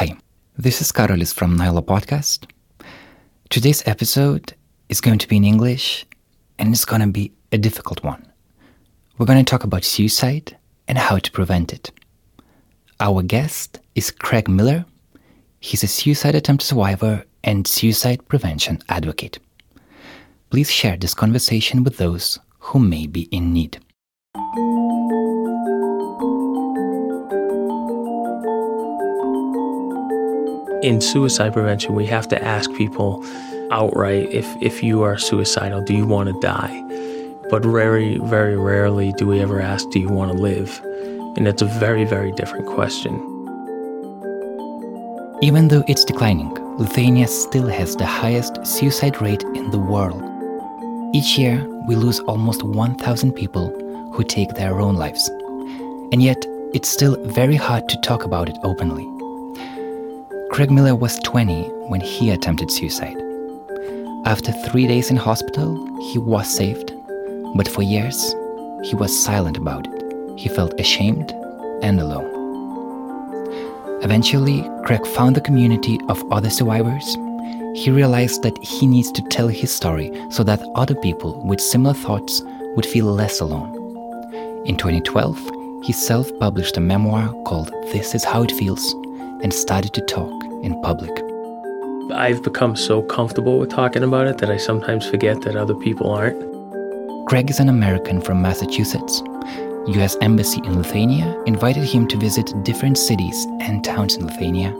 Hi, this is Karolis from Nyla Podcast. Today's episode is going to be in English and it's going to be a difficult one. We're going to talk about suicide and how to prevent it. Our guest is Craig Miller. He's a suicide attempt survivor and suicide prevention advocate. Please share this conversation with those who may be in need. In suicide prevention, we have to ask people outright if, if you are suicidal, do you want to die? But very, very rarely do we ever ask, do you want to live? And it's a very, very different question. Even though it's declining, Lithuania still has the highest suicide rate in the world. Each year, we lose almost 1,000 people who take their own lives. And yet, it's still very hard to talk about it openly. Craig Miller was 20 when he attempted suicide. After three days in hospital, he was saved, but for years, he was silent about it. He felt ashamed and alone. Eventually, Craig found the community of other survivors. He realized that he needs to tell his story so that other people with similar thoughts would feel less alone. In 2012, he self published a memoir called This Is How It Feels and started to talk in public. I've become so comfortable with talking about it that I sometimes forget that other people aren't. Greg is an American from Massachusetts. US Embassy in Lithuania invited him to visit different cities and towns in Lithuania.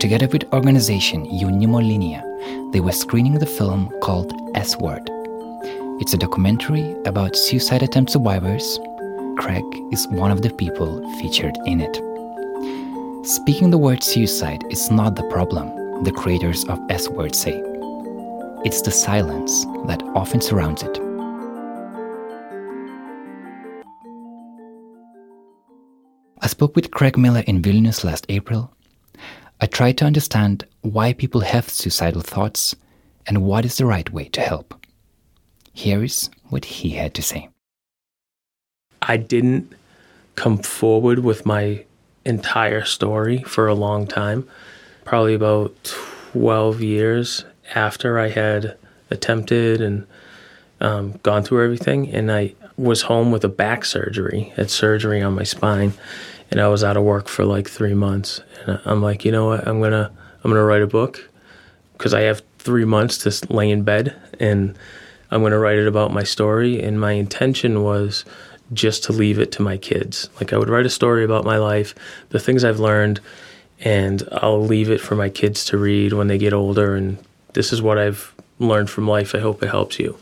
Together with organization Jaunimo Linija, they were screening the film called S Word. It's a documentary about suicide attempt survivors. Craig is one of the people featured in it. Speaking the word suicide is not the problem, the creators of S Word say. It's the silence that often surrounds it. I spoke with Craig Miller in Vilnius last April. I tried to understand why people have suicidal thoughts and what is the right way to help. Here is what he had to say. I didn't come forward with my entire story for a long time, probably about 12 years after I had attempted and um, gone through everything. And I was home with a back surgery, had surgery on my spine, and I was out of work for like three months. And I'm like, you know what? I'm gonna I'm gonna write a book because I have three months to lay in bed, and I'm gonna write it about my story. And my intention was just to leave it to my kids. Like I would write a story about my life, the things I've learned, and I'll leave it for my kids to read when they get older. And this is what I've learned from life. I hope it helps you.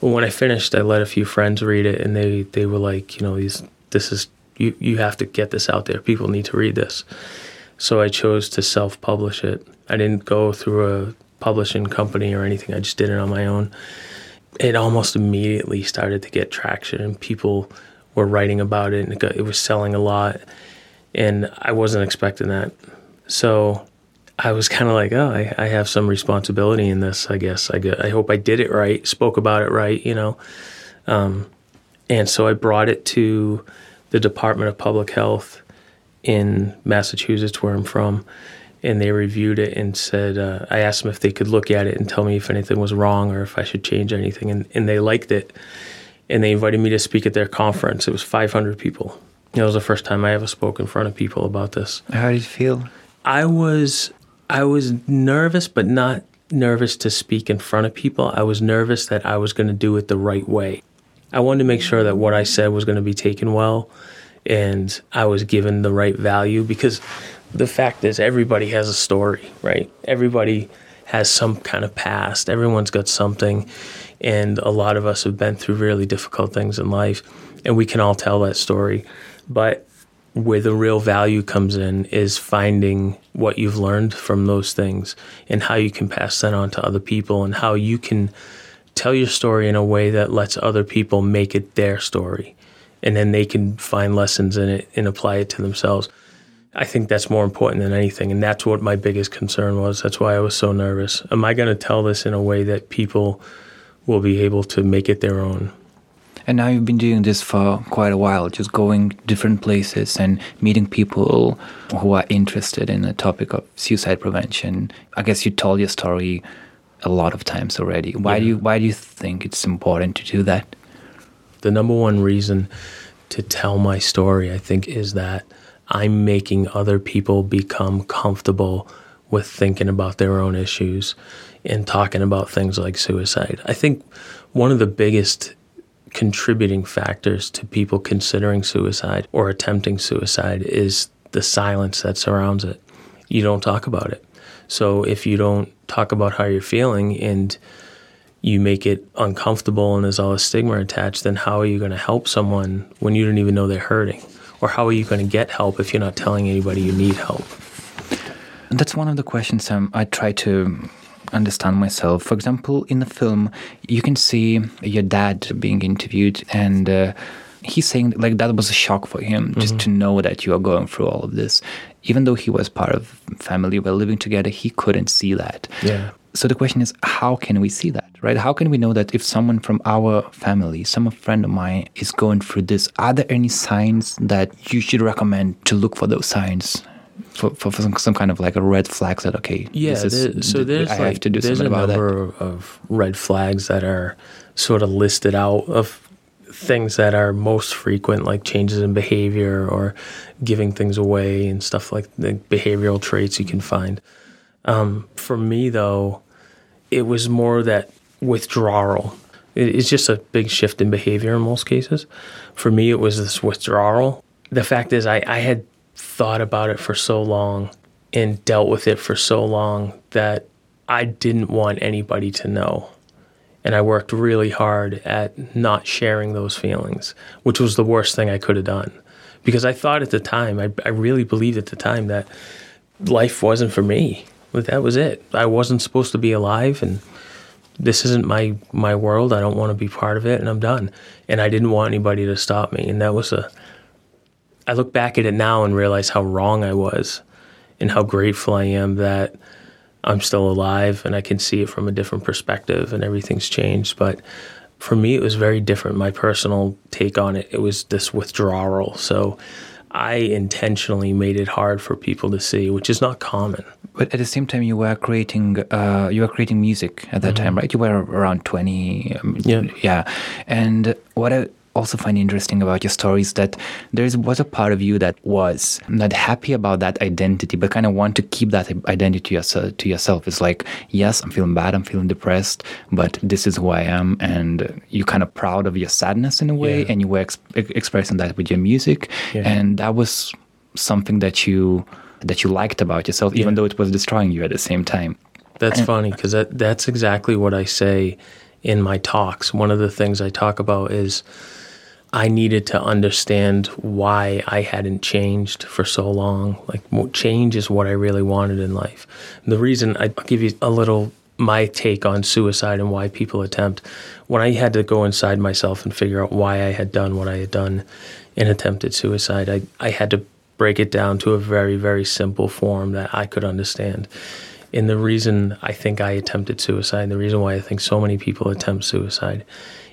When I finished, I let a few friends read it, and they they were like, you know, these this is you you have to get this out there. People need to read this. So I chose to self-publish it. I didn't go through a publishing company or anything. I just did it on my own it almost immediately started to get traction and people were writing about it and it, got, it was selling a lot and i wasn't expecting that. So i was kind of like oh I, I, have some responsibility in this i guess. I, I hope i did it right spoke about it right you know? Um, and so i brought it to the department of public health in massachusetts where i'm from and they reviewed it and said uh, I asked them if they could look at it and tell me if anything was wrong or if I should change anything, and, and they liked it, and they invited me to speak at their conference. It was 500 people. It was the first time I ever spoke in front of people about this. How did you feel? I was I was nervous, but not nervous to speak in front of people. I was nervous that I was going to do it the right way. I wanted to make sure that what I said was going to be taken well and I was given the right value because the fact is everybody has a story, right? Everybody has some kind of past. Everyone's got something, and a lot of us have been through really difficult things in life, and we can all tell that story. But where the real value comes in is finding what you've learned from those things and how you can pass that on to other people and how you can tell your story in a way that lets other people make it their story and then they can find lessons in it and apply it to themselves. I think that's more important than anything. And that's what my biggest concern was. That's why I was so nervous. Am I going to tell this in a way that people will be able to make it their own? And now you've been doing this for quite a while, just going different places and meeting people who are interested in the topic of suicide prevention. I guess you told your story a lot of times already. Why Yeah. do you why do you think it's important to do that? The number one reason to tell my story, I think, is that I'm making other people become comfortable with thinking about their own issues and talking about things like suicide. I think one of the biggest contributing factors to people considering suicide or attempting suicide is the silence that surrounds it. You don't talk about it. So if you don't talk about how you're feeling and you make it uncomfortable and there's all a stigma attached, then how are you going to help someone when you don't even know they're hurting? Or how are you going to get help if you're not telling anybody you need help? And that's one of the questions um, I try to understand myself. For example, in the film, you can see your dad being interviewed, and uh, he's saying like that was a shock for him just to know that you are going through all of this. Even though he was part of family, we're living together, he couldn't see that. Yeah. So the question is, how can we see that, right? How can we know that if someone from our family, some friend of mine, is going through this, are there any signs that you should recommend to look for those signs? For, for, for some, some kind of like a red flag that okay Yeah, this is, there- so there's I like, have to do there's something a about that number of red flags that are sort of listed out of things that are most frequent, like changes in behavior or giving things away and stuff like the behavioral traits you can find. Um, for me, though, it was more that withdrawal. It- It's just a big shift in behavior in most cases. For me, it was this withdrawal. The fact is, I, I had thought about it for so long and dealt with it for so long that I didn't want anybody to know. And I worked really hard at not sharing those feelings, which was the worst thing I could have done. Because I thought at the time, I, I really believed at the time that life wasn't for me. That was it. I wasn't supposed to be alive, and this isn't my my world. I don't want to be part of it, and I'm done. And I didn't want anybody to stop me. And that was a. I look back at it now and realize how wrong I was, and how grateful I am that I'm still alive and I can see it from a different perspective, and everything's changed. But for me, it was very different. My personal take on it, it was this withdrawal. So. I intentionally made it hard for people to see, which is not common. but at the same time you were creating uh, you were creating music at that time right you were around 20 um, Yeah. yeah and what i also find interesting about your story is that there was a part of you that was not happy about that identity but kind of want to keep that identity to yourself, it's like yes i'm feeling bad i'm feeling depressed but this is who i am and you're kind of proud of your sadness in a way Yeah. and you were ex- expressing that with your music Yeah. and that was something that you that you liked about yourself even Yeah. though it was destroying you at the same time That's funny because that, that's exactly what I say in my talks. One of the things I talk about is I needed to understand why I hadn't changed for so long. Like, change is what I really wanted in life. And the reason I'll give you a little my take on suicide and why people attempt. When I had to go inside myself and figure out why I had done what I had done and attempted suicide, I, I had to break it down to a very, very simple form that I could understand. And the reason I think I attempted suicide, the reason why I think so many people attempt suicide,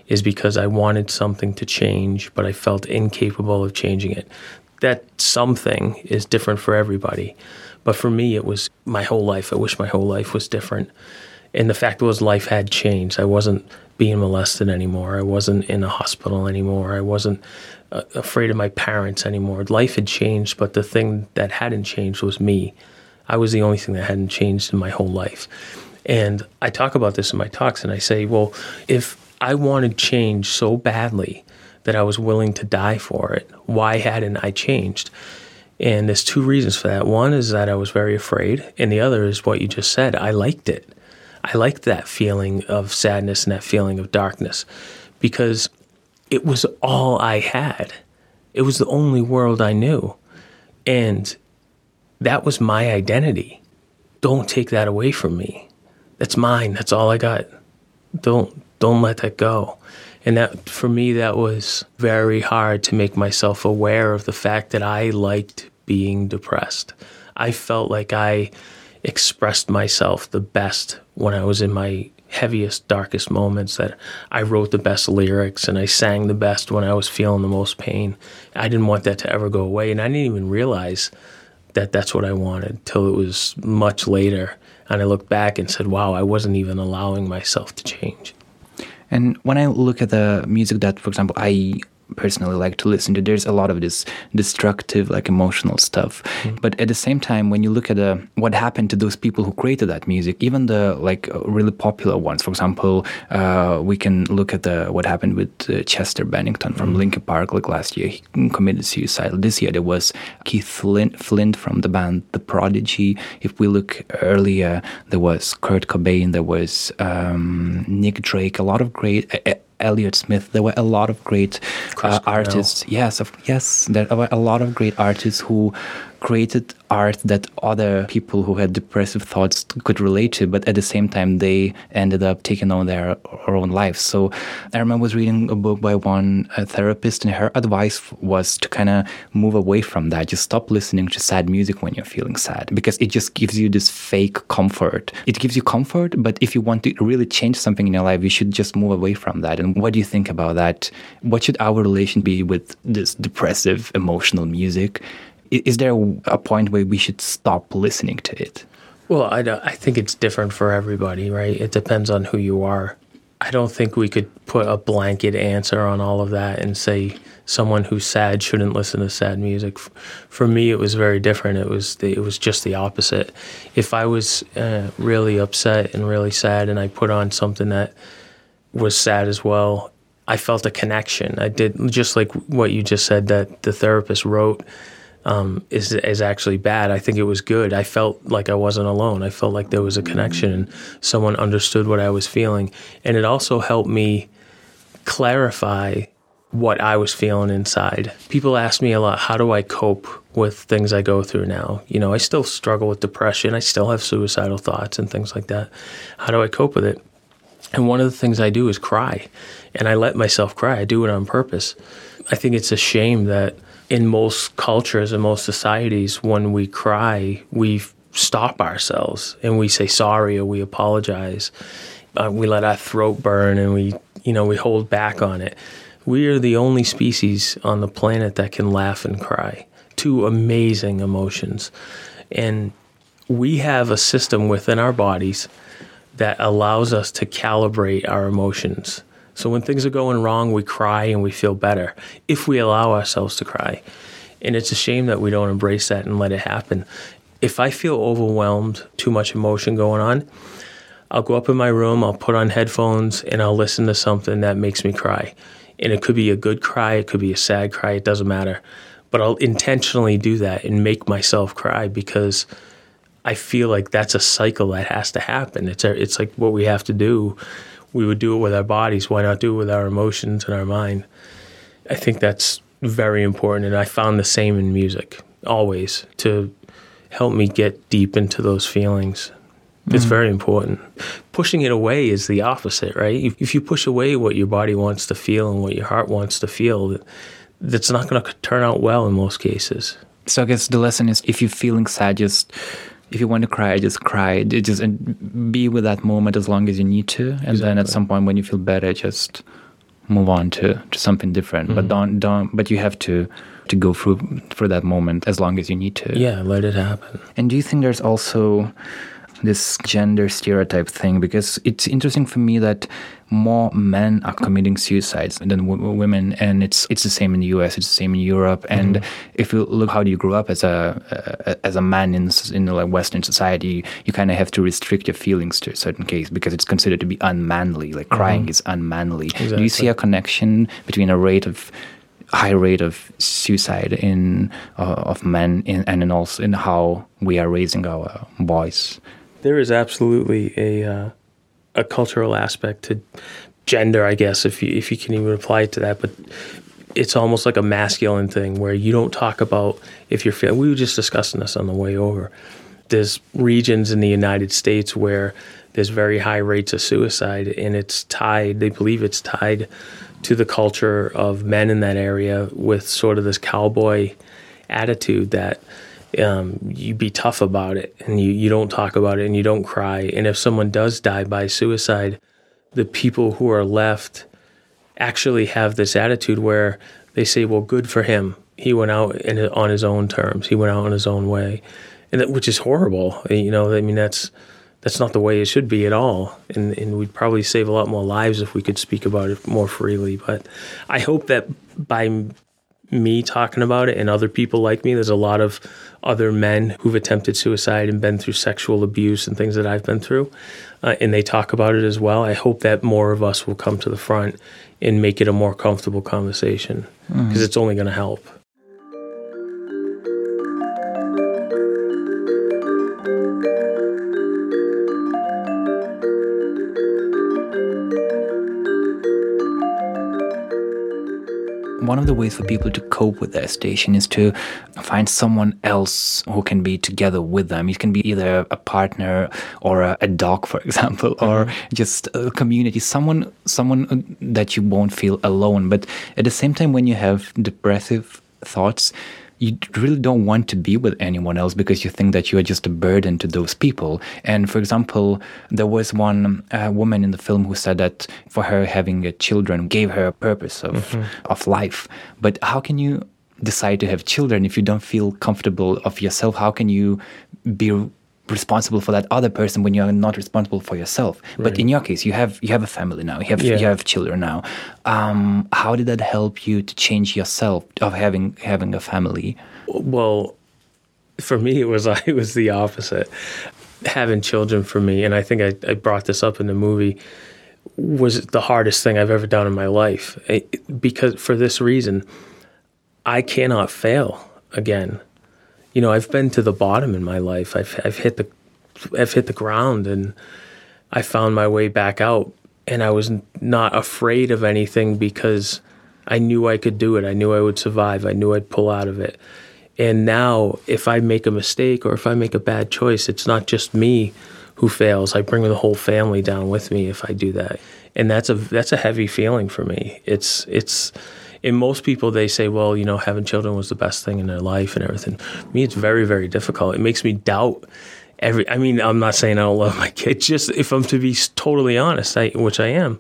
is because I wanted something to change, but I felt incapable of changing it. That something is different for everybody. But for me, it was my whole life. I wish my whole life was different. And the fact was, life had changed. I wasn't being molested anymore. I wasn't in a hospital anymore. I wasn't uh, afraid of my parents anymore. Life had changed, but the thing that hadn't changed was me. I was the only thing that hadn't changed in my whole life. And I talk about this in my talks, and I say, well, if I wanted change so badly that I was willing to die for it, why hadn't I changed? And there's two reasons for that. One is that I was very afraid, and the other is what you just said. I liked it. I liked that feeling of sadness and that feeling of darkness because it was all I had. It was the only world I knew. And that was my identity. Don't take that away from me. That's mine. That's all I got. Don't don't let that go. And that for me that was very hard to make myself aware of the fact that I liked being depressed. I felt like I expressed myself the best when I was in my heaviest, darkest moments that I wrote the best lyrics and I sang the best when I was feeling the most pain. I didn't want that to ever go away. And I didn't even realize that that's what I wanted till it was much later. And I looked back and said, wow, I wasn't even allowing myself to change. And when I look at the music that, for example, I personally like to listen to. There's a lot of this destructive, like emotional stuff. Mm-hmm. But at the same time, when you look at uh, what happened to those people who created that music, even the like uh, really popular ones, for example, uh, we can look at the what happened with uh, Chester Bennington from mm-hmm. Linkin Park like last year. He committed suicide. This year there was Keith Flint, Flint from the band The Prodigy. If we look earlier, there was Kurt Cobain. There was um, Nick Drake. A lot of great. Elliott Smith. There were a lot of great uh, artists. Yes, of, yes, there were a lot of great artists who created art that other people who had depressive thoughts could relate to, but at the same time, they ended up taking on their, own lives. So I remember was reading a book by one uh, therapist, and her advice was to kind of move away from that. Just stop listening to sad music when you're feeling sad because it just gives you this fake comfort. It gives you comfort, but if you want to really change something in your life, you should just move away from that. And what do you think about that? What should our relation be with this depressive, emotional music? Is there a point where we should stop listening to it? Well, I, I think it's different for everybody, right? It depends on who you are. I don't think we could put a blanket answer on all of that and say someone who's sad shouldn't listen to sad music. For me, it was very different. It was the, it was just the opposite. If I was uh, really upset and really sad, and I put on something that was sad as well, I felt a connection. I did just like what you just said that the therapist wrote um, is is actually bad. I think it was good. I felt like I wasn't alone. I felt like there was a connection and someone understood what I was feeling, and it also helped me clarify what I was feeling inside. People ask me a lot, how do I cope with things I go through now? You know, I still struggle with depression. I still have suicidal thoughts and things like that. How do I cope with it? And one of the things I do is cry, and I let myself cry. I do it on purpose. I think it's a shame that in most cultures and most societies, when we cry, we stop ourselves and we say sorry or we apologize. Uh, we let our throat burn and we, you know, we hold back on it. We are the only species on the planet that can laugh and cry. Two amazing emotions. And we have a system within our bodies that allows us to calibrate our emotions so when things are going wrong, we cry and we feel better if we allow ourselves to cry. And it's a shame that we don't embrace that and let it happen. If I feel overwhelmed, too much emotion going on, I'll go up in my room, I'll put on headphones, and I'll listen to something that makes me cry. And it could be a good cry, it could be a sad cry, it doesn't matter. But I'll intentionally do that and make myself cry because I feel like that's a cycle that has to happen. It's a, it's like what we have to do we would do it with our bodies. Why not do it with our emotions and our mind? I think that's very important. And I found the same in music always to help me get deep into those feelings. It's mm-hmm. very important. Pushing it away is the opposite, right? If you push away what your body wants to feel and what your heart wants to feel, that's not going to turn out well in most cases. So I guess the lesson is if you're feeling sad, just if you want to cry, just cry. Just be with that moment as long as you need to, and exactly. then at some point when you feel better, just move on to, to something different. Mm-hmm. But don't don't. But you have to to go through for that moment as long as you need to. Yeah, let it happen. And do you think there's also this gender stereotype thing because it's interesting for me that more men are committing suicides than w- women, and it's it's the same in the U.S. It's the same in Europe. Mm-hmm. And if you look how you grow up as a uh, as a man in in like Western society, you kind of have to restrict your feelings to a certain case because it's considered to be unmanly. Like crying mm-hmm. is unmanly. Exactly. Do you see a connection between a rate of high rate of suicide in uh, of men in, and in also in how we are raising our boys? There is absolutely a uh, a cultural aspect to gender, I guess, if you if you can even apply it to that. But it's almost like a masculine thing where you don't talk about if you're feeling. We were just discussing this on the way over. There's regions in the United States where there's very high rates of suicide, and it's tied. They believe it's tied to the culture of men in that area with sort of this cowboy attitude that um, you be tough about it and you, you don't talk about it and you don't cry. And if someone does die by suicide, the people who are left actually have this attitude where they say, well, good for him. He went out in, on his own terms. He went out on his own way, and that, which is horrible. You know, I mean, that's that's not the way it should be at all. And, and we'd probably save a lot more lives if we could speak about it more freely. But I hope that by me talking about it and other people like me, there's a lot of other men who've attempted suicide and been through sexual abuse and things that I've been through. Uh, and they talk about it as well. I hope that more of us will come to the front and make it a more comfortable conversation because mm. it's only going to help. One of the ways for people to cope with their station is to find someone else who can be together with them. It can be either a partner or a, a dog, for example, mm-hmm. or just a community, someone, someone that you won't feel alone. But at the same time, when you have depressive thoughts, you really don't want to be with anyone else because you think that you are just a burden to those people. And for example, there was one uh, woman in the film who said that for her, having children gave her a purpose of, mm-hmm. of life. But how can you decide to have children if you don't feel comfortable of yourself? How can you be responsible for that other person when you're not responsible for yourself. Right. But in your case, you have you have a family now. You have yeah. you have children now. Um, how did that help you to change yourself of having having a family? Well, for me, it was it was the opposite. Having children for me, and I think I, I brought this up in the movie, was the hardest thing I've ever done in my life. It, because for this reason, I cannot fail again you know, I've been to the bottom in my life. I've I've hit the I've hit the ground and I found my way back out and I was not afraid of anything because I knew I could do it. I knew I would survive. I knew I'd pull out of it. And now if I make a mistake or if I make a bad choice, it's not just me who fails. I bring the whole family down with me if I do that. And that's a that's a heavy feeling for me. It's it's in most people they say, well, you know, having children was the best thing in their life and everything. Me, it's very, very difficult. It makes me doubt every. I mean, I'm not saying I don't love my kids. Just if I'm to be totally honest, I, which I am,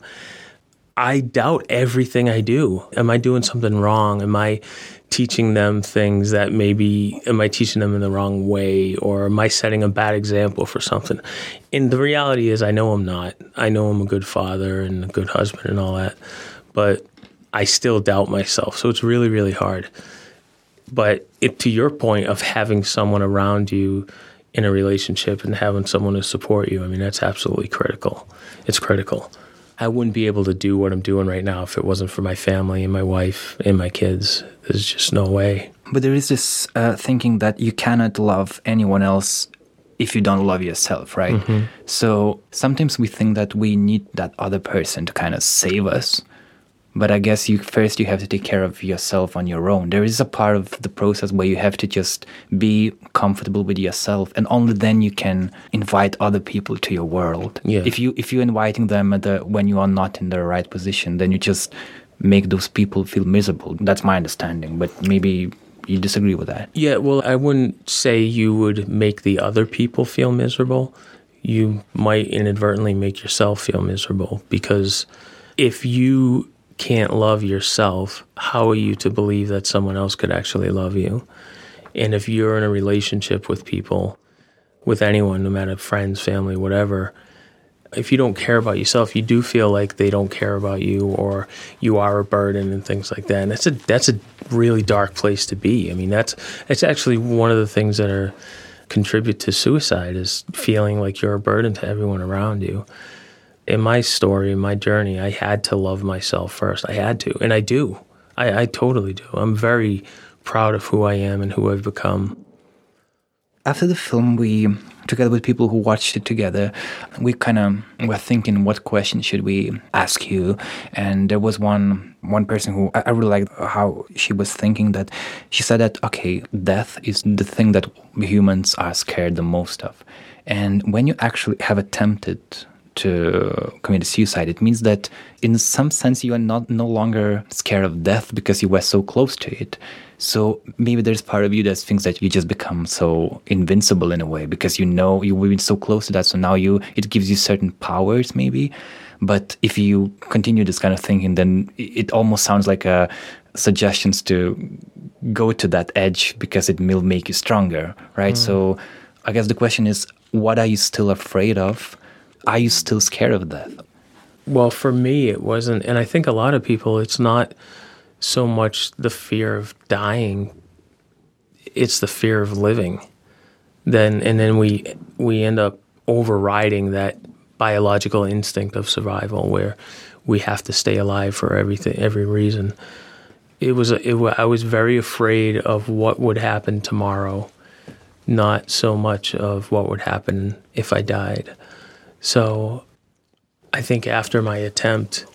I doubt everything I do. Am I doing something wrong? Am I teaching them things that maybe am I teaching them in the wrong way or am I setting a bad example for something? And the reality is I know I'm not. I know I'm a good father and a good husband and all that. But I still doubt myself. So it's really, really hard. But it, to your point of having someone around you in a relationship and having someone to support you, I mean, that's absolutely critical. It's critical. I wouldn't be able to do what I'm doing right now if it wasn't for my family and my wife and my kids. There's just no way. But there is this uh, thinking that you cannot love anyone else if you don't love yourself, right? Mm-hmm. So sometimes we think that we need that other person to kind of save us but i guess you first you have to take care of yourself on your own. There is a part of the process where you have to just be comfortable with yourself and only then you can invite other people to your world. Yeah. if you if you're inviting them at the when you are not in the right position then you just make those people feel miserable. That's my understanding but maybe you disagree with that. Yeah well i wouldn't say you would make the other people feel miserable. You might inadvertently make yourself feel miserable because if you can't love yourself, how are you to believe that someone else could actually love you? And if you're in a relationship with people, with anyone, no matter friends, family, whatever, if you don't care about yourself, you do feel like they don't care about you or you are a burden and things like that. And that's a that's a really dark place to be. I mean, that's that's actually one of the things that are contribute to suicide is feeling like you're a burden to everyone around you in my story, in my journey, I had to love myself first. I had to, and I do. I, I totally do. I'm very proud of who I am and who I've become. After the film, we, together with people who watched it together, we kind of were thinking, what question should we ask you? And there was one one person who I really liked how she was thinking that she said that okay, death is the thing that humans are scared the most of, and when you actually have attempted to commit suicide. It means that in some sense you are not no longer scared of death because you were so close to it. So maybe there's part of you that thinks that you just become so invincible in a way because you know you've been so close to that. So now you it gives you certain powers maybe. But if you continue this kind of thinking, then it almost sounds like a suggestions to go to that edge because it will make you stronger, right? Mm. So I guess the question is, what are you still afraid of? Are you still scared of death? Well, for me, it wasn't, and I think a lot of people, it's not so much the fear of dying; it's the fear of living. Then, and then we we end up overriding that biological instinct of survival, where we have to stay alive for everything, every reason. It was, it, I was very afraid of what would happen tomorrow, not so much of what would happen if I died. So I think after my attempt,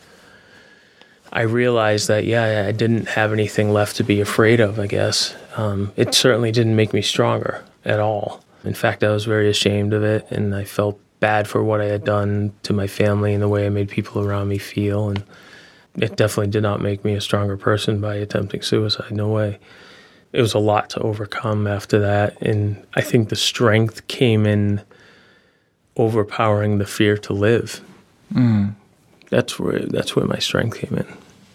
I realized that, yeah, I didn't have anything left to be afraid of, I guess. Um, it certainly didn't make me stronger at all. In fact, I was very ashamed of it, and I felt bad for what I had done to my family and the way I made people around me feel. And it definitely did not make me a stronger person by attempting suicide. No way. It was a lot to overcome after that. And I think the strength came in overpowering the fear to live. Mm. That's where that's where my strength came in.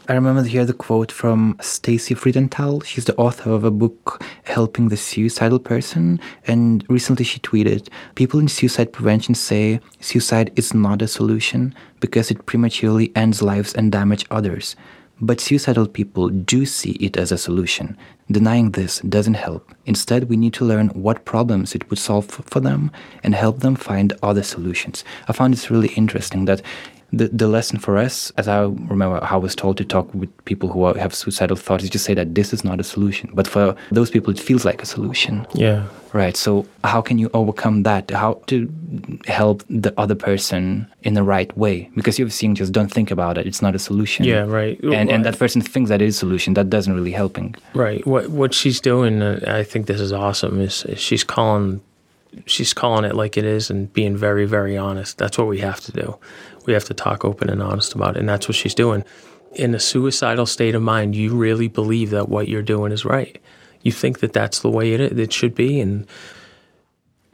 I remember here the quote from Stacey Freedenthal. She's the author of a book helping the suicidal person. And recently she tweeted People in suicide prevention say suicide is not a solution because it prematurely ends lives and damage others. But suicidal people do see it as a solution. Denying this doesn't help. Instead, we need to learn what problems it would solve for them and help them find other solutions. I found this really interesting that the, the lesson for us, as I remember how I was told to talk with people who are, have suicidal thoughts, is just say that this is not a solution. But for those people, it feels like a solution. Yeah. Right. So how can you overcome that? How to help the other person in the right way? Because you're seeing just don't think about it. It's not a solution. Yeah. Right. And and that person thinks that is a solution. That doesn't really helping. Right. What what she's doing, uh, I think this is awesome. Is, is she's calling she's calling it like it is and being very very honest. That's what we have to do we have to talk open and honest about it. And that's what she's doing. In a suicidal state of mind, you really believe that what you're doing is right. You think that that's the way it, it should be. And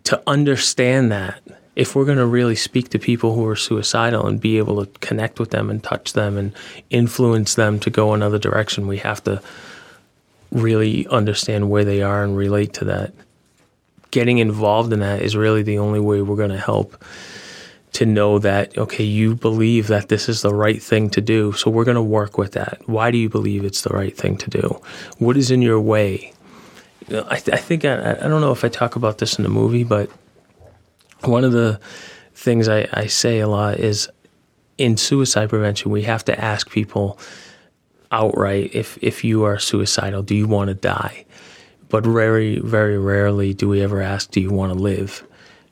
to understand that, if we're going to really speak to people who are suicidal and be able to connect with them and touch them and influence them to go another direction, we have to really understand where they are and relate to that. Getting involved in that is really the only way we're going to help to know that okay you believe that this is the right thing to do so we're going to work with that. Why do you believe it's the right thing to do? What is in your way? I, th- I think I, I don't know if i talk about this in the movie but one of the things I, I say a lot is in suicide prevention we have to ask people outright if if you are suicidal do you want to die but very very rarely do we ever ask do you want to live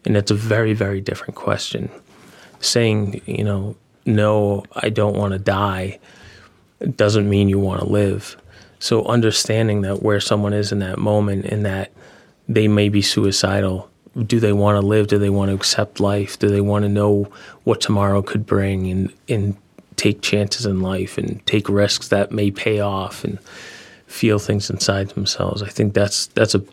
and it's a very very different question saying, you know, no, I don't want to die doesn't mean you want to live. So understanding that where someone is in that moment and that they may be suicidal, do they want to live? Do they want to accept life? Do they want to know what tomorrow could bring and, and take chances in life and take risks that may pay off and feel things inside themselves? I think that's that's a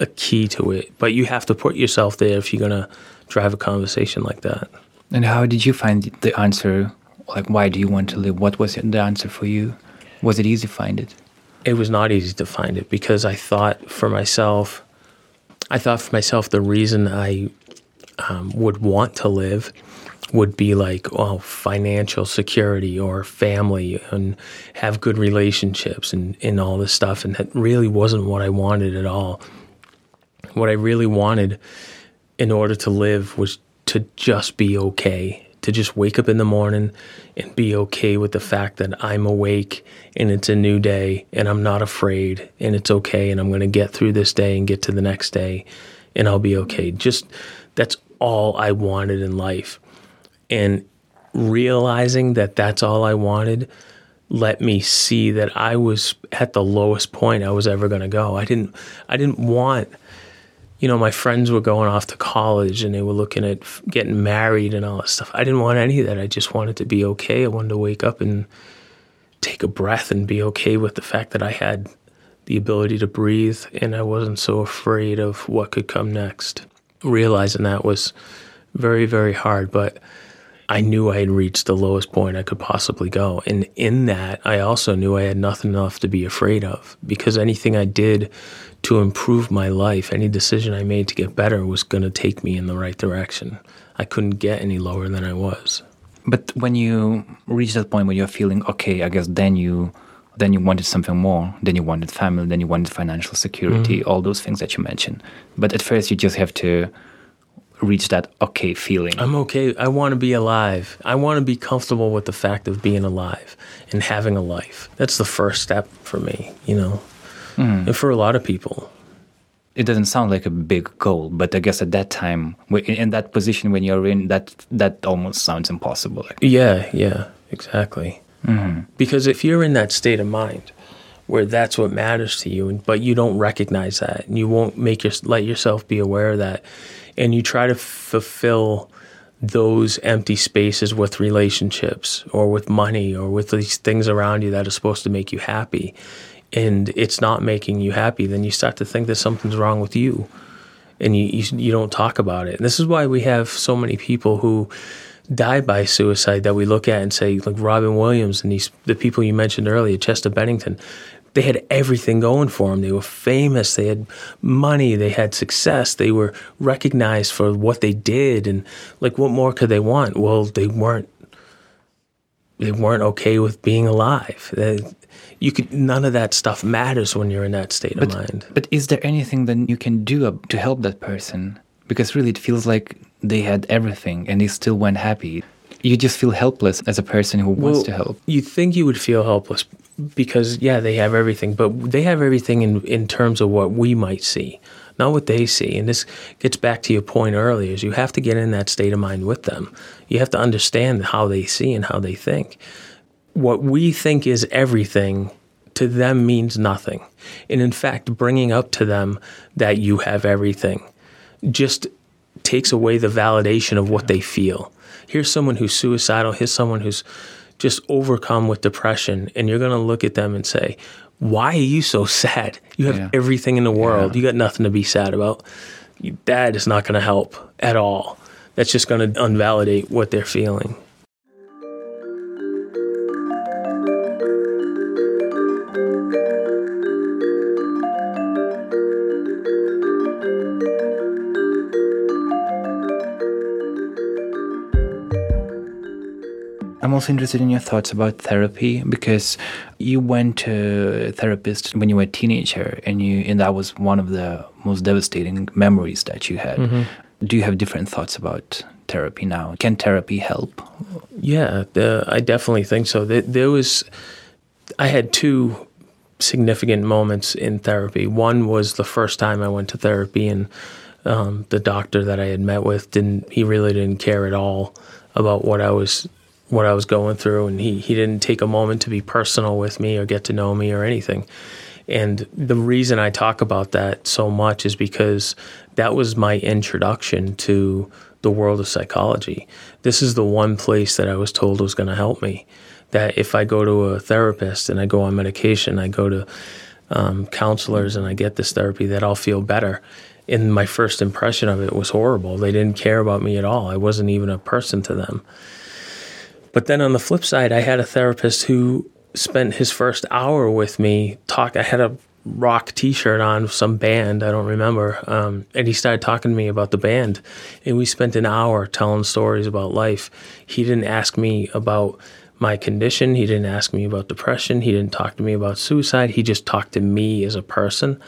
a key to it. But you have to put yourself there if you're gonna drive a conversation like that. And how did you find the answer? Like, why do you want to live? What was the answer for you? Was it easy to find it? It was not easy to find it because I thought for myself, I thought for myself the reason I um, would want to live would be like, oh, financial security or family and have good relationships and, and all this stuff. And that really wasn't what I wanted at all. What I really wanted in order to live was to just be okay, to just wake up in the morning and be okay with the fact that I'm awake and it's a new day and I'm not afraid and it's okay and I'm going to get through this day and get to the next day and I'll be okay. Just that's all I wanted in life. And realizing that that's all I wanted let me see that I was at the lowest point I was ever going to go. I didn't I didn't want you know, my friends were going off to college and they were looking at getting married and all that stuff. I didn't want any of that. I just wanted to be okay. I wanted to wake up and take a breath and be okay with the fact that I had the ability to breathe, and I wasn't so afraid of what could come next. Realizing that was very, very hard, but I knew I had reached the lowest point I could possibly go. And in that, I also knew I had nothing enough to be afraid of because anything I did to improve my life, any decision I made to get better was going to take me in the right direction. I couldn't get any lower than I was. But when you reach that point where you're feeling okay, I guess then you then you wanted something more. Then you wanted family. Then you wanted financial security. Mm-hmm. All those things that you mentioned. But at first, you just have to reach that okay feeling. I'm okay. I want to be alive. I want to be comfortable with the fact of being alive and having a life. That's the first step for me, you know, mm. and for a lot of people. It doesn't sound like a big goal, but I guess at that time, in that position when you're in, that that almost sounds impossible. Yeah, yeah, exactly. Mm-hmm. Because if you're in that state of mind, where that's what matters to you, but you don't recognize that, and you won't make your let yourself be aware of that, and you try to fulfill those empty spaces with relationships or with money or with these things around you that are supposed to make you happy. And it's not making you happy then you start to think that something's wrong with you. And you, you, you don't talk about it. And this is why we have so many people who die by suicide that we look at and say like Robin Williams and these the people you mentioned earlier Chester Bennington they had everything going for them. They were famous. They had money. They had success. They were recognized for what they did. And like, what more could they want? Well, they weren't. They weren't okay with being alive. They, you could none of that stuff matters when you're in that state but, of mind. But is there anything that you can do to help that person? Because really, it feels like they had everything and they still weren't happy you just feel helpless as a person who wants well, to help. You think you would feel helpless, because yeah, they have everything, but they have everything in in terms of what we might see, not what they see. And this gets back to your point earlier: is you have to get in that state of mind with them. You have to understand how they see and how they think. What we think is everything to them means nothing, and in fact, bringing up to them that you have everything just takes away the validation of what they feel. Here's someone who's suicidal. Here's someone who's just overcome with depression and you're going to look at them and say, why are you so sad? You have yeah. everything in the world. Yeah. You got nothing to be sad about. That is not going to help at all. That's just going to unvalidate what they're feeling. I'm also interested in your thoughts about therapy because you went to a therapist when you were a teenager, and you and that was one of the most devastating memories that you had. Mm-hmm. Do you have different thoughts about therapy now? Can therapy help? Yeah, I definitely think so. There, there was, I had two significant moments in therapy. One was the first time I went to therapy, and um, the doctor that I had met with didn't. He really didn't care at all about what I was what I was going through, and he he didn't take a moment to be personal with me or get to know me or anything. And the reason I talk about that so much is because that was my introduction to the world of psychology. This is the one place that I was told was going to help me. That if I go to a therapist and I go on medication, I go to um, counselors and I get this therapy, that I'll feel better. And my first impression of it was horrible. They didn't care about me at all. I wasn't even a person to them. But then on the flip side, I had a therapist who spent his first hour with me talk. I had a rock T-shirt on, some band I don't remember, um, and he started talking to me about the band, and we spent an hour telling stories about life. He didn't ask me about my condition. He didn't ask me about depression. He didn't talk to me about suicide. He just talked to me as a person,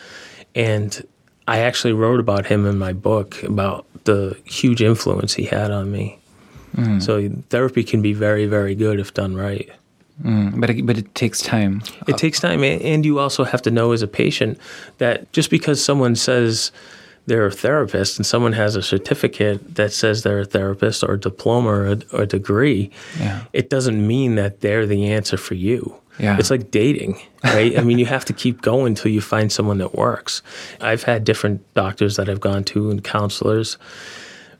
and I actually wrote about him in my book about the huge influence he had on me. Mm. So therapy can be very, very good if done right. Mm, but it, but it takes time. It takes time, and you also have to know as a patient that just because someone says they're a therapist and someone has a certificate that says they're a therapist or a diploma or a, or a degree, yeah. it doesn't mean that they're the answer for you. Yeah. It's like dating, right? I mean, you have to keep going until you find someone that works. I've had different doctors that I've gone to and counselors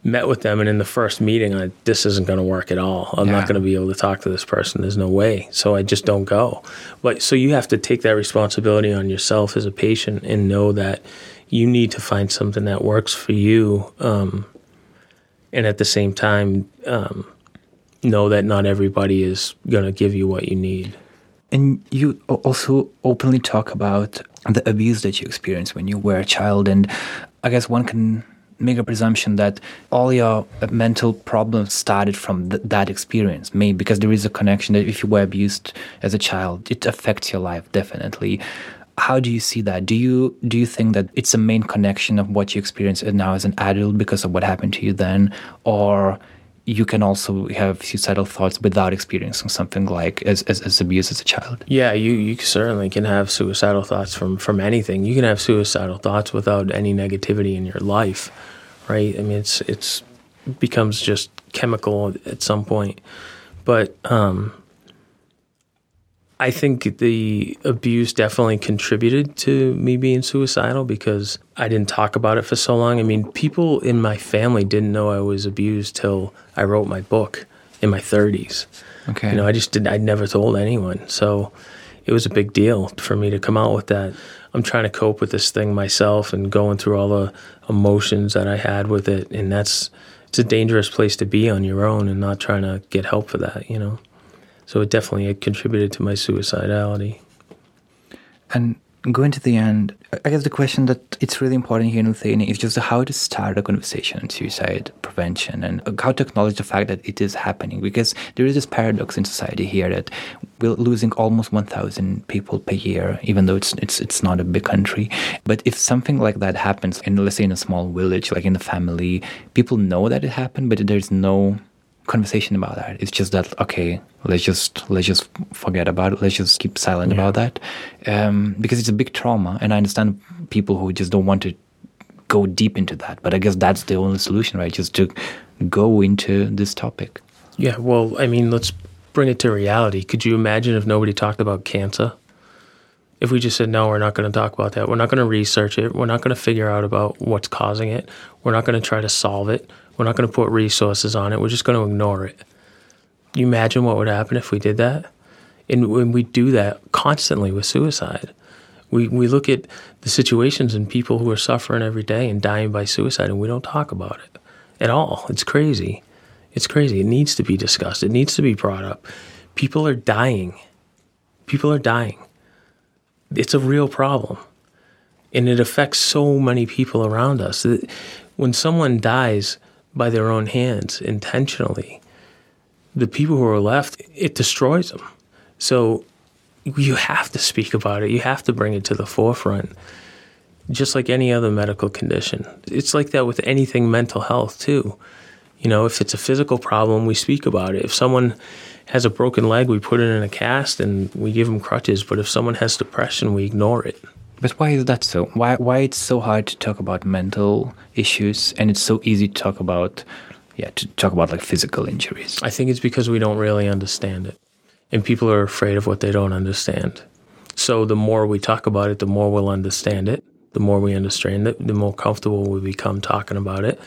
met with them and in the first meeting I this isn't going to work at all. I'm Yeah. not going to be able to talk to this person. There's no way. So I just don't go. But so you have to take that responsibility on yourself as a patient and know that you need to find something that works for you um, and at the same time um, know that not everybody is going to give you what you need. And you also openly talk about the abuse that you experienced when you were a child. And I guess one can make a presumption that all your mental problems started from th- that experience. Maybe because there is a connection that if you were abused as a child, it affects your life definitely. How do you see that? Do you do you think that it's a main connection of what you experience now as an adult because of what happened to you then, or you can also have suicidal thoughts without experiencing something like as, as, as abuse as a child. Yeah, you, you certainly can have suicidal thoughts from, from anything. You can have suicidal thoughts without any negativity in your life, right? I mean, it's it's becomes just chemical at some point. But um, I think the abuse definitely contributed to me being suicidal because I didn't talk about it for so long. I mean, people in my family didn't know I was abused till I wrote my book in my 30s. Okay. You know, I just did. I never told anyone, so it was a big deal for me to come out with that. I'm trying to cope with this thing myself and going through all the emotions that I had with it, and that's it's a dangerous place to be on your own and not trying to get help for that. You know, so it definitely it contributed to my suicidality. And going to the end, I guess the question that it's really important here in Lithuania is just how to start a conversation on suicide prevention and how to acknowledge the fact that it is happening. Because there is this paradox in society here that we're losing almost 1,000 people per year, even though it's it's it's not a big country. But if something like that happens in let's say in a small village, like in a family, people know that it happened, but there's no conversation about that. It's just that okay, let's just let's just forget about it. Let's just keep silent Yeah. about that um, because it's a big trauma, and I understand people who just don't want to go deep into that. But I guess that's the only solution, right? Just to go into this topic. Yeah, well, I mean, let's bring it to reality. Could you imagine if nobody talked about cancer? If we just said, no, we're not going to talk about that. We're not going to research it. We're not going to figure out about what's causing it. We're not going to try to solve it. We're not going to put resources on it. We're just going to ignore it. You imagine what would happen if we did that? And when we do that constantly with suicide, we, we look at the situations and people who are suffering every day and dying by suicide, and we don't talk about it at all. It's crazy. It's crazy. It needs to be discussed. It needs to be brought up. People are dying. People are dying. It's a real problem. And it affects so many people around us. When someone dies by their own hands intentionally, the people who are left, it destroys them. So you have to speak about it. You have to bring it to the forefront, just like any other medical condition. It's like that with anything mental health, too. You know, if it's a physical problem, we speak about it. If someone has a broken leg, we put it in a cast and we give them crutches. But if someone has depression, we ignore it. But why is that so? Why why it's so hard to talk about mental issues and it's so easy to talk about yeah, to talk about like physical injuries. I think it's because we don't really understand it. And people are afraid of what they don't understand. So the more we talk about it, the more we'll understand it. The more we understand it, the more comfortable we become talking about it.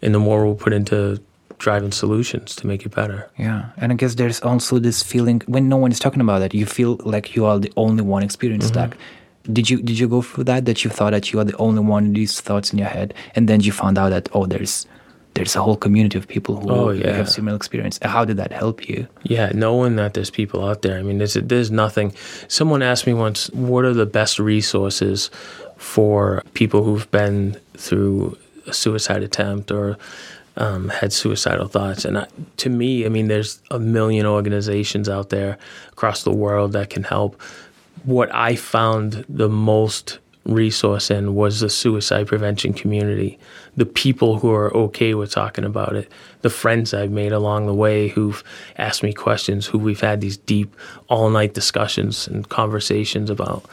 And the more we'll put into driving solutions to make it better. Yeah, and I guess there's also this feeling when no one is talking about it, you feel like you are the only one experiencing Mm-hmm. that. Did you did you go through that? That you thought that you are the only one with these thoughts in your head, and then you found out that oh, there's there's a whole community of people who Oh, yeah. have similar experience. How did that help you? Yeah, knowing that there's people out there. I mean, there's there's nothing. Someone asked me once, "What are the best resources for people who've been through a suicide attempt or um, had suicidal thoughts?" And I, to me, I mean, there's a million organizations out there across the world that can help. What I found the most resource in was the suicide prevention community, the people who are okay with talking about it, the friends I've made along the way who've asked me questions, who we've had these deep all night discussions and conversations about.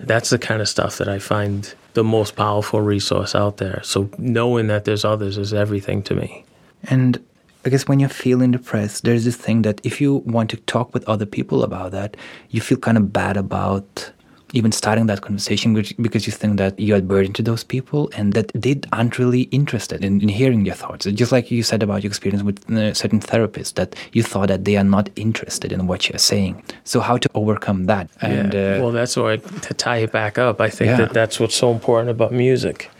That's the kind of stuff that I find the most powerful resource out there. So knowing that there's others is everything to me. And Guess when you're feeling depressed, there's this thing that if you want to talk with other people about that, you feel kind of bad about even starting that conversation because you think that you are burden to those people and that they aren't really interested in, in hearing your thoughts. Just like you said about your experience with uh, certain therapists, that you thought that they are not interested in what you're saying. So how to overcome that? And yeah. uh, well, that's why to tie it back up, I think yeah. that that's what's so important about music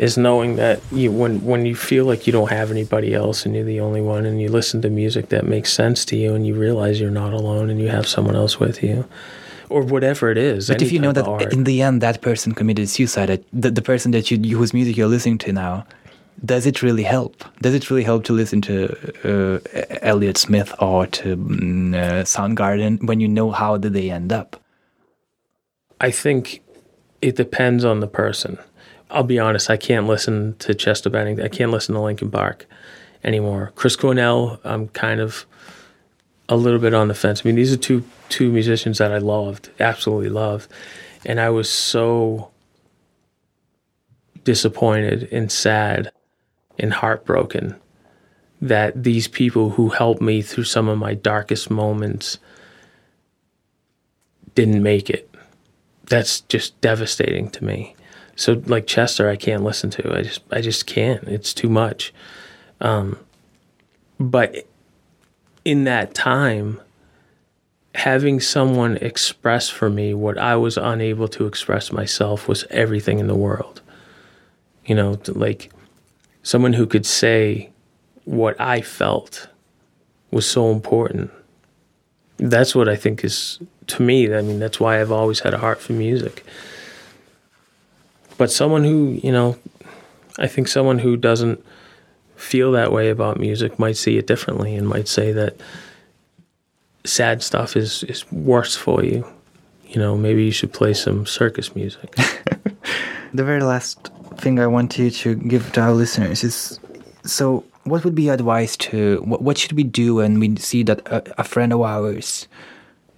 is knowing that you when when you feel like you don't have anybody else and you're the only one and you listen to music that makes sense to you and you realize you're not alone and you have someone else with you or whatever it is. But if you know that art. in the end that person committed suicide, the, the person that you whose music you're listening to now, does it really help? Does it really help to listen to uh, Elliott Smith or to mm, uh, Soundgarden when you know how did they end up? I think it depends on the person. I'll be honest, I can't listen to Chester Bennington. I can't listen to Linkin Park anymore. Chris Cornell, I'm kind of a little bit on the fence. I mean, these are two two musicians that I loved, absolutely loved, and I was so disappointed and sad and heartbroken that these people who helped me through some of my darkest moments didn't make it. That's just devastating to me. So like Chester, I can't listen to. I just I just can't. It's too much. Um, but in that time, having someone express for me what I was unable to express myself was everything in the world. You know, like someone who could say what I felt was so important. That's what I think is to me. I mean, that's why I've always had a heart for music but someone who you know i think someone who doesn't feel that way about music might see it differently and might say that sad stuff is is worse for you. You know maybe you should play some circus music. The very last thing i want you to give to our listeners is so what would be your advice to what, what should we do when we see that a, a friend of ours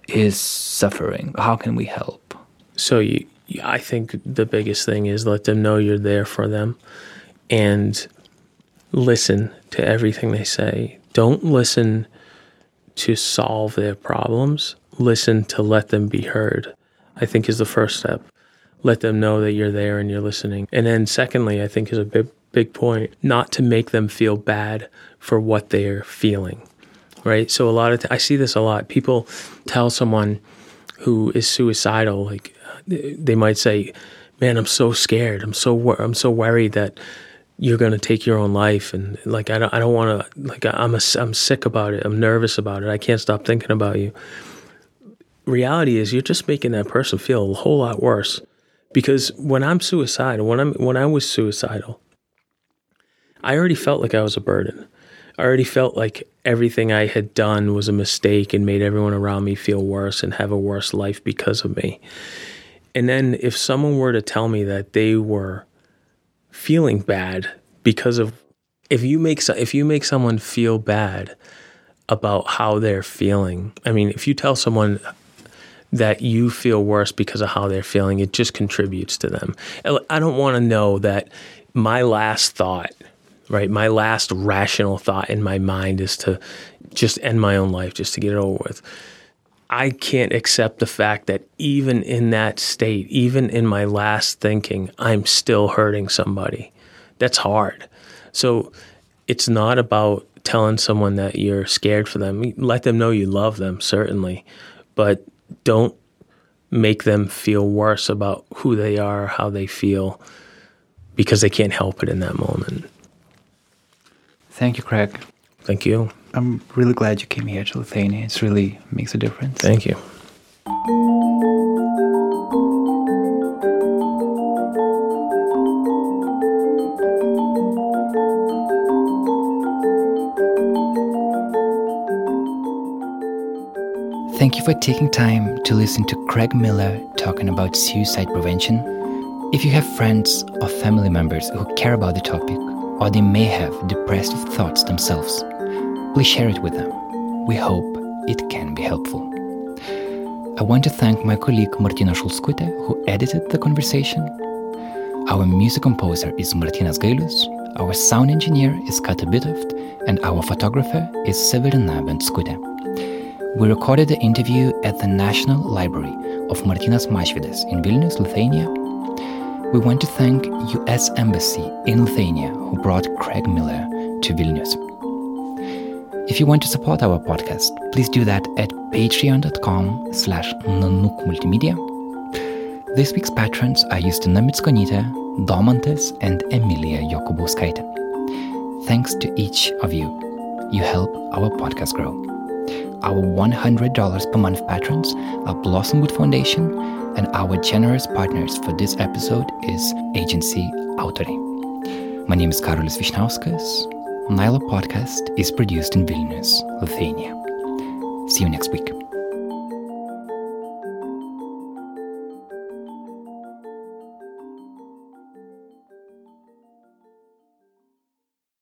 is suffering? How can we help? So you I think the biggest thing is let them know you're there for them and listen to everything they say. Don't listen to solve their problems, listen to let them be heard. I think is the first step. Let them know that you're there and you're listening. And then secondly, I think is a big big point, not to make them feel bad for what they're feeling. Right? So a lot of I see this a lot. People tell someone who is suicidal like they might say, "Man, I'm so scared. I'm so wor- I'm so worried that you're going to take your own life." And like I don't I don't want to like I'm a, I'm sick about it. I'm nervous about it. I can't stop thinking about you. Reality is, you're just making that person feel a whole lot worse. Because when I'm suicidal, when I'm when I was suicidal, I already felt like I was a burden. I already felt like everything I had done was a mistake and made everyone around me feel worse and have a worse life because of me. And then if someone were to tell me that they were feeling bad because of if you make if you make someone feel bad about how they're feeling, I mean, if you tell someone that you feel worse because of how they're feeling, it just contributes to them. I don't want to know that my last thought, right, my last rational thought in my mind is to just end my own life, just to get it over with. I can't accept the fact that even in that state, even in my last thinking, I'm still hurting somebody. That's hard. So it's not about telling someone that you're scared for them. Let them know you love them, certainly, but don't make them feel worse about who they are, how they feel, because they can't help it in that moment. Thank you, Craig. Thank you. I'm really glad you came here to Lithuania. It really makes a difference. Thank you. Thank you for taking time to listen to Craig Miller talking about suicide prevention. If you have friends or family members who care about the topic, or they may have depressive thoughts themselves, please share it with them. We hope it can be helpful. I want to thank my colleague Martina Šulskutė, who edited the conversation. Our music composer is Martinas Gailius, our sound engineer is Kata Bitoft, and our photographer is Severina Ventskutė. We recorded the interview at the National Library of Martynas Mažvydas in Vilnius, Lithuania. We want to thank US Embassy in Lithuania who brought Craig Miller to Vilnius. If you want to support our podcast, please do that at patreon.com slash multimedia. This week's patrons are Justina Mitskonita, Domantas, and Emilia Jokubauskaite. Thanks to each of you. You help our podcast grow. Our $100 per month patrons are Blossomwood Foundation, and our generous partners for this episode is Agency Autoriai. My name is Karolis Vyšniauskas. Nyla podcast is produced in Vilnius, Lithuania. See you next week.